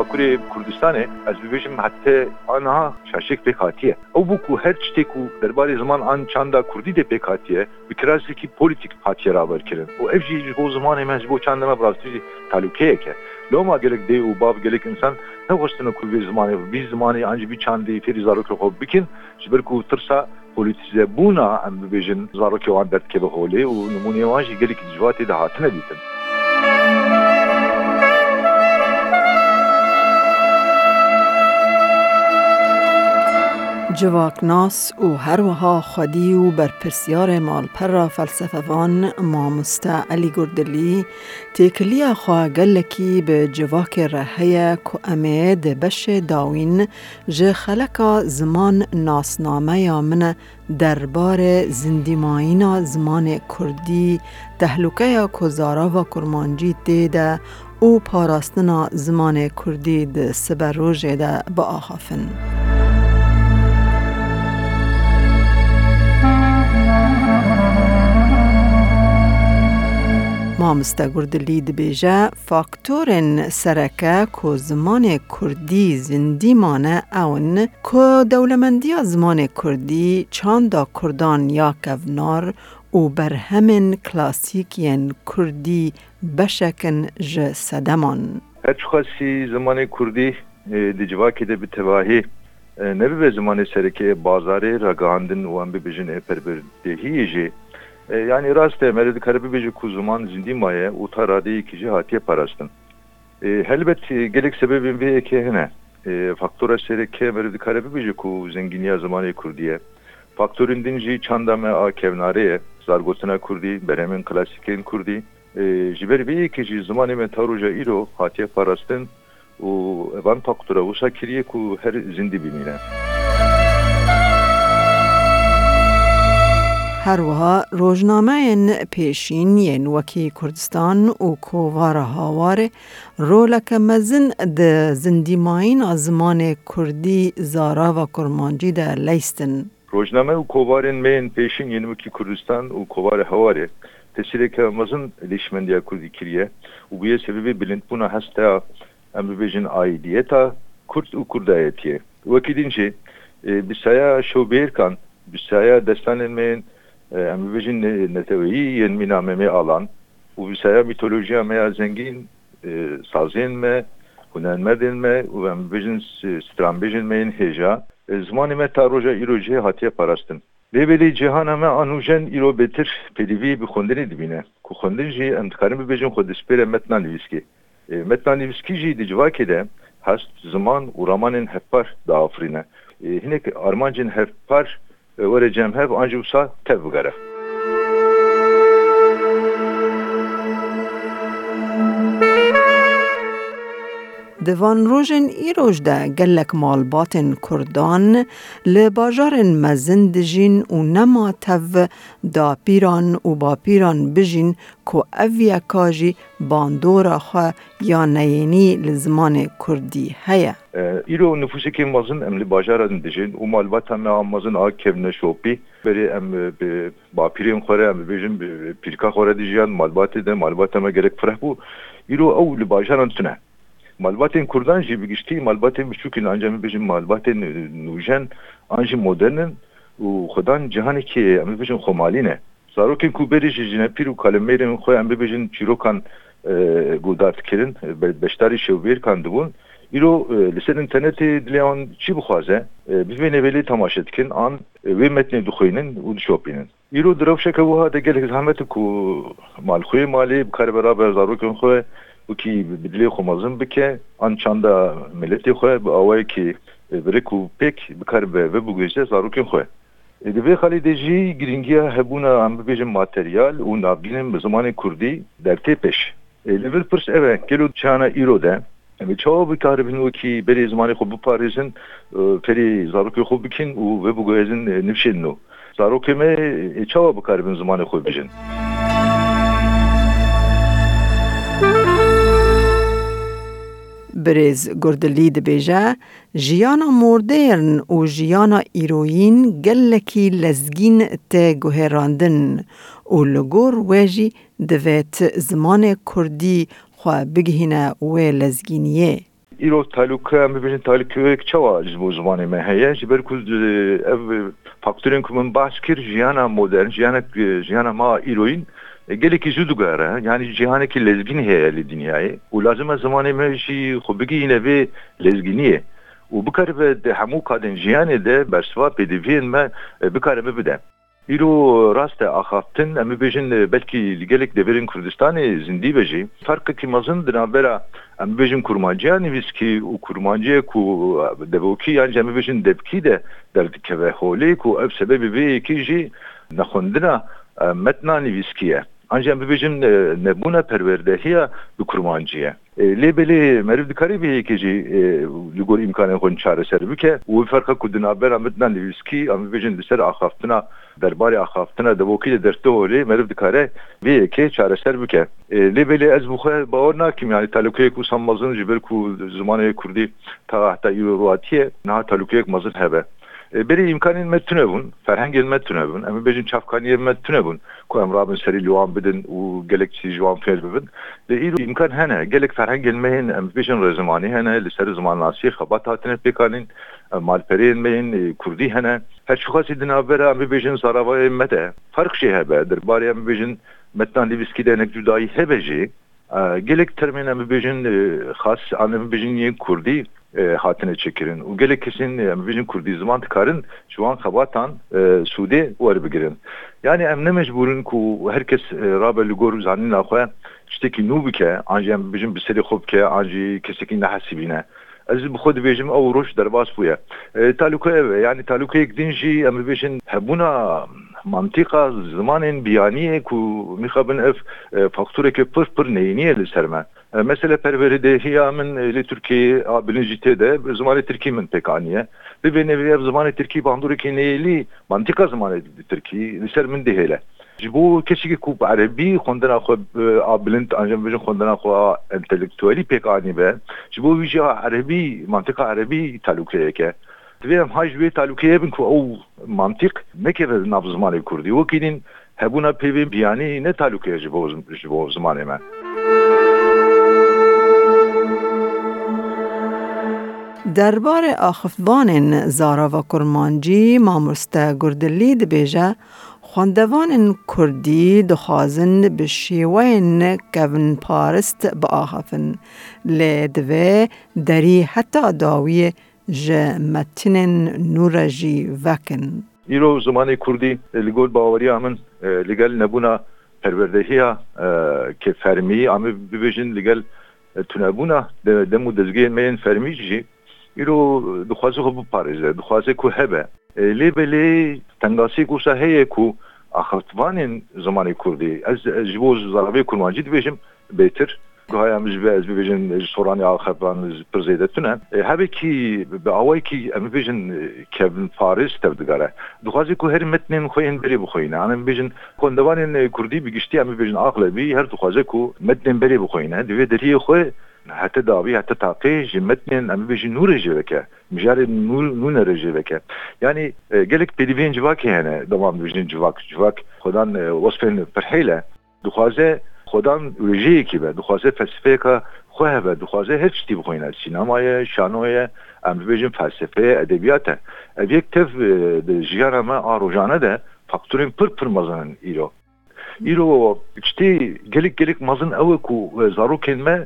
بشی کردینه باکوری کوردستانê ez bibêjim hete anha şaşek pêk hatiye. Ew bû ku her tiştê ku derbarê ziman an çanda Kurdî de pêk hatiye bi kirasekî politik hatiye raberkirin. û ev jî ji bo zimanê me ji bo çanda me birastî jî talûkeyek e. Loma gelek dê û bav gelek insan nexwestine ku vê zimanê vî zimanê an jî vî çandê fêrî zarokê xwe bikin ji ber ku tirsa politize bûna em bibêjin zarokê wan derdkeve holê û nimûneyê wan jî gelekî dijvatê de hatine dîtin. جواکناس و هروها خودی و بر پرسیار مالپر فلسفوان مامسته علی گردلی تیکلی خواه گلکی به جواک رهی که امید بش داوین جه خلکا زمان ناسنامه یا من دربار زندیمایینا زمان کردی تهلوکه یا کزارا و کرمانجی دیده او پاراستنا زمان کردی ده سبروژ ده با آخافن. مامستا گردلی دبیجه فاکتورن سرکه که زمان کردی زندی مانه اون که دولمندی زمان کردی چاندا کردان یا کونار و بر همین کلاسیکین کردی بشکن ج سدمان هر خاصی زمان کردی دی جواکی ده بتواهی نبی به زمان سرکه بازاره رگاندن و هم ببیجن اپربردهی جی yani raste meredi karabibeji kuzuman zindi maye utaradi ikici hatiye parastın. E, helbet gerek sebebin bir eke hene. E, faktora sereke meredi karabibeji ku zenginiya zamanı kurdiye. Faktörün dinci çandame a kevnareye zargotuna kurdi, beremin klasikin kurdi. E, jiber bir ikici zamanı me taruja iro hatiye parastın. U evan faktora usa kiriye ku her zindi bimine. هروها روزنامه پیشین ین وکی کردستان و کووار هاوار رولک مزن د زندیماین از زمان کردی زارا و کرمانجی ده لیستن. روزنامه و کووارن مین پیشین ین وکی کردستان و کووار هاواره تسیرeke mazın leşmendiya kurdi kiriye u buye sebebi bilind buna hasta em bibêjin aidiyeta Kurd û Kurdayetiye. Wekî din jî bisaya şoberkan bisaya destanên mêin em bibêjin neteweyî yên mîna me alan û bisaya mitolojiya me ya zengîn sazên me hunermerdên me û em bibêjin stranbêjin me yên hêja zimanê me ta roja îro jê hatiye parastin. Lêbelê cihana me anûjen îro bêtir pêdivî bi xwendinê dibîne ku xwendin jî em dikarin bibêjin xwe dispêre metna nivîskê. Metna nivîskî jî di ziman û ramanên hevpar daafirîne. Hinek armancên hevpar ورجمها وانجوسها تبقره دوان روژن ای روژ ده گلک مالباتن کردان لباجارن مزن دجین و نما تو دا پیران و با پیران بجین که اویا کاجی باندورا خواه یا نینی لزمان کردی هیا. ایرو نفوسی که مازن ام لباجارن دجین و مالبات هم مازن آگ کevne شوپی بری ام با پیرین خوره ام بجین پیرکا خوره دیجیان مالبات ده مالبات هم gerek فرح بو. ایرو او لباجارن تونه. Malbatên Kurdan jî bi giştî malbatên biçûkîn anca min bêjin malbatên nûjen an jî modernin û xwedan cihanekî em bibêjin xwemalî ne zarokên ku berî jî jinepîr û kalemêrên xwe em bibêjin çîrokan guhdar dikirin beşdarî şewbêrkan dibûn îro li ser internetê dilê wan çi bixwaze bivê nevelê temaşe dikin an wê metnê dixwînin û dişopînin îro di rewşeke wiha de gelek zehmet ku malxwê malê bikare beraber zarokên xwe وکی بدلی خو مزن بکه آن چاندا ملتی خو به اوای کی برکو پک بکار به و بگویشه زاروکن خو دوی خالی دیجی گرینگیا هبونا ام ببیجم ماتریال و نابینم به زمان کردی در تپش لول پرس اوه گلو چانا ایرو ده Em çawa bikaribin wekî berê zimanê xwe biparêzin ferê zarokê xwe bikin û ve biguhezin nivşên nû. Zarokê me çawa bikaribin zimanê xwe bijin. بریز گردلی دبیجه جیانا مدرن و جیانا ایروین گلکی لزگین ته گوهراندن و لگور ویجی دویت زمان کردی خواه بگهینه و لزگینیه ایرو تالوکه هم ببینید تالوکه یک واجز بو زمانی من هیه جی برکوز او فاکتورین که من کر جیانا مدرن جیانا, جیانا ما ایروین zû digere yani cîhanekî lezgîn heye li dinyayê û lazim e zimanê me jî xwe bigihîne vê lezgîniyê û bikaribe de hemû kadên jiyanê de bersiva pêdiviyên me bikaribe bide. îro rast e axaftin em bibêjin belkî li gelek deverên Kurdistanê zindî be jî farkekî mezin di navbera em bibêjin kurmanciya nivîskî û kurmanciyê ku devokî yan em bibêjin debkî de derdikeve holê ku ev sebebî vê yekî jî nexwendina metna nivîskî ye. Ancak bibêjin nebûna perwerdehiya bi kurmanciye. Lê belê meriv dikarî vê yekê li gor imkanên xwe çareser bike û ferqa ku di navbera mitna nivîskî em bibêjin li ser axaftina derbarê axaftina devokî de dertê holê meriv dikare vê yekê çareser bike. Lê belê ez bi xwe bawer nakim yani talukeyek û san mezin ji ber ku zimanê Kurdî ta heta îro roatiye niha talukeyek hebe. Berê imkanên me tune bûn ferhengên me tune bûn em bêjin çavkaniyê me tune bûn ku em rabin serî liwan bidin û gelek çî ji wan fêr bibin. Li îro imkan hene gelek ferhengên me hên em bêjin rêzimanî hene li ser zimanasiyê xebat hatine pêkanîn malpereyên me hên kurdî hene. Her çixasî di navbera em bêjin zaravayê me de fark jê hebe derbarê em bêjin metnan lîviskî de e, hatine çekirin. U gelekesinin emvicin Kurdizman tikarin şu an kabatan e, Suudi u arbi girin. Yani em ne mecburin ku herkes e, rabe li gor zanin akhoya çteki nubike anji em bijin biseri khobke anji kesekin hasibine. Ez bi xwe dibêjim ew roj derbas bûye. Talûke ev e yani talûkeyek din jî em dibêjin hebûna mantika zimanên biyaniyê ku mixabin ev faktureke pir pir neyniye li ser me. Mesela perveredehiya min li Türkiye a bilincî de zimanê Tirkî min pek aniye. Bi nevi ev zimanê Tirkî bandûrekê neyîlî mantıqa zimanê Tirkî li ser min dihêle. Ji bo kesekî ku erebî xwendina xwe a bilind ancam bêjin xwendina xwe entelektûelî pek anî be. Ji bo wî jî erebî mantıqa erebî talûkeyek e. Divê em hay ji wê talûkeyê bin ku ew mantık nekeve nav zimanê Kurdî wekînin hebûna pêvên biyanî ne talûkeye ji bo ji دربار آخفتبان زارا و کرمانجی ماموستا گردلی دبیجه خواندوان کردی دخوازن به شیوین کون پارست با آخفن لدوه دری حتی داوی جمتین نورجی وکن. ایرو زمان کردی لگل باوری همین لگل نبونا پروردهی که فرمی همه ببیجن لگل تنبونا دمو دزگیر مین فرمی جی. Gel tunebûna dem û dezgehên me yên fermî jî îro dixwaze xwe biparêze dixwaze ku hebe lê belê tengasî wisa heye ku axeftvanên zimanê Kurdî ez ji bo zarabê kurmancî dibêjim bêtir Gayam ji ez bibêjin ji soranê axevan pir zêde tune hebekî bi awayekî em bibêjin kevin Paris tev digare dixwazî ku her metnên xwe yên berê bixwîne an em bêjin xwendevanên Kurdî bi giştî em bibêjin aqlebî her dixwaze ku metnên berê bixwîne divê deriyê xwe hete davî hete taqê ji metnên em bibêjin nû rêjê veke mijarê nû ne rêjê veke yani gelek pêdiviyên civakê hene devam bibêjin civak civak xwedan wasfên pirhêle dixwaze خودان رژەیەکی بە دخوازێ فەسفەیەکە خۆ هەبە دخوازێ هەر شتی بخۆینە سینمایە شانۆیە ئەم ببێژین فەلسفەیە ئەدەبیاتە ئەبێک تەف ژیانەمە ئاڕۆژانە دە فاکتورین پر پر مەزن ئیرۆ ئیرۆ شتی gelek gelek mezin ew ku zarokên me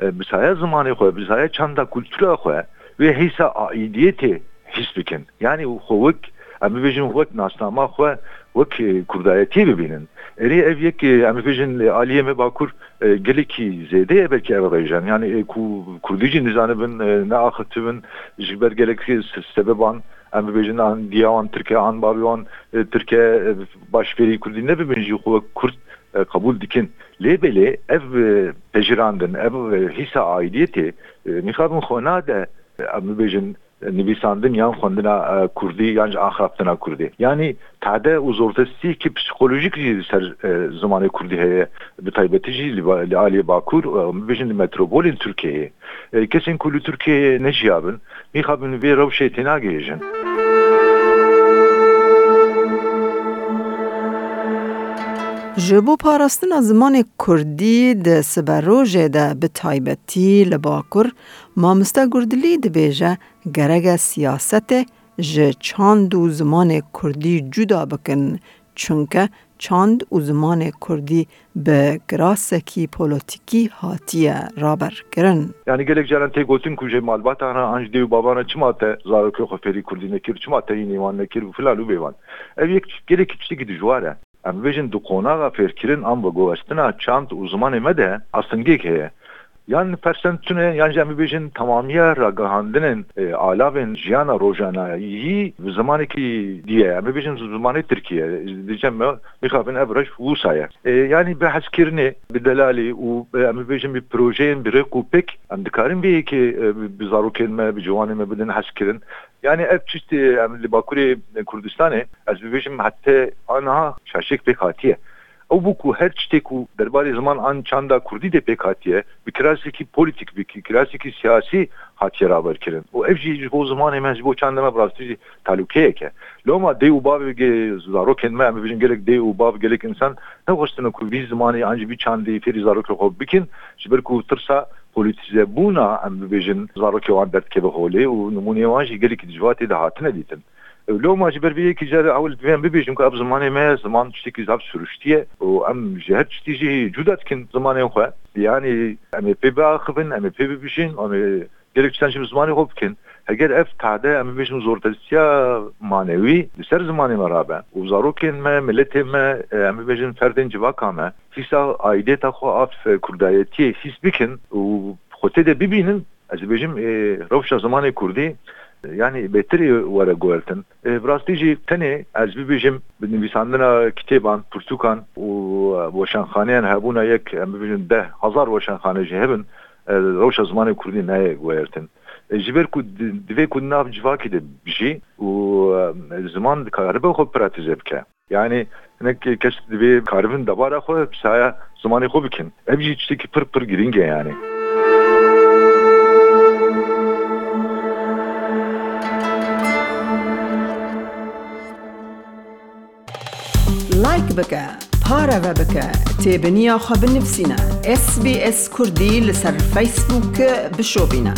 zimanê xwe bisaya çanda kultura xwe wê hêsa aidiyetê his bikin. Yani xwe wek em bibêjin wek nasnama xwe wek kurdayetî bibînin erê ev yek em bibêjin aliyê me bakur gelekî zêde ye belkî ev rêjan yani ku kurdî jî nizanibin neaxitibin ji ber gelekî sebeban em bibêjin an diyawan Tirkiye an bavî wan Tirkiye başfêrî Kurdî nebibin jî xwe Kurd e, e, kabul dikin. Lebeli ev e, pejirandin, ev e, hisa aidiyeti nikabın khona da emrubejin nivîsandin yan xwendina Kurdî yan ji axraptina Kurdî. Yani tade û ki psikolojik jî ser zimanê Kurdî heye bi taybetî jî li aliyê Bakur mibêjin li metropolên Tirkiyeyê. Kesên ku li Tirkiyeyê nejiyabin, mixabin vê rewşê tê. جبو پاراستنا زمان کردی ده سبرو جده به تایبتی لباکر مامستا گردلی ده بیجه گرگ سیاست جه چاند و زمان کردی جدا بکن. چونکه چاند و زمان کردی به گراسکی پولوتیکی هاتیه رابر کرن. یعنی گلک جران تی گوتن کجه مالبات آنها آنج دیو بابانا چما تا زارو که خفری کردی نکیر چما تا این ایمان نکیر و فلالو بیوان. او یک گلک چی گیدی جواره Em bejin du qonağa ferkirin am ve govestina çant uzman emede asıngek heye. Yani persentüne yani cemi bejin tamamiye ragahandinin e, alavin jiyana rojana iyi zamanı ki diye yani bejin zamanı Türkiye diyeceğim mi mikafin evraş vusaya. E, yani bir haskirini bir delali u yani bejin bir projeyin bir kupek am dikarin bir ki e, bir zarukelme bir civanime bilin haskirin yani ev çifti yani Bakuri Kurdistanê ez bibêjim hette anha şaşek pek hatiye. Ew bû ku her tiştê ku derbarê ziman an çanda Kurdî de pek hatiye bi kirasekî politik bi kirasekî siyasî hatiye raberkirin. û ev jî ji bo zimanê me ji bo çandeme birastî jî talûkeyek e. Loma dê û bavê zarokên me em bibêjin gelek dê û bav gelek insan nexweştin ku vî zimanê an jî vî çandê fêrî zarokê xwe bikin ji ber ku tirsa politize bûna em bibêjin zarokê wan derdkeve holê û nimûnê wan jî gelekî dijvatê de hatine dîtin لو ما جبر بيه كي جاري اول بيان ببيجم كاب زماني ما زمان تشتكي زاب سرشتيه وام جهت تيجي جودات كن زماني خو يعني ام بي باخفن ام بي بيشين ام gerek şimdi zamanı hopkin. Eğer ev tade em bişim zortesiya manevi ser zamanı merabe. U zarokin me milletim me em bişim ferdin civaka me. Hisa aideta xo af kurdayetiye his bikin u xote de bibinin ez bişim rovşa zamanı kurdi yani betri wara goeltin. Brastî jî tenê ez bibêjim bi nivîsandina kitêban pirtûkan û weşanxaneyan hebûna yek em bibêjin deh hezar weşanxane jî hebin rewşa zimanê Kurdî naye goertin ji ber ku divê ku nav civakê de bijî û ziman dikaribe xwe pratize bike. Yani hinek kes divê karibin debara xwe saya zimanê xwe bikin. Ev jî tiştekî pir pir girîng e yani. لایک بکە پارەوە بکە تێبنییا خە بنفسینە SسBS کوردی لەسەر فیسبووکە بشۆبینە.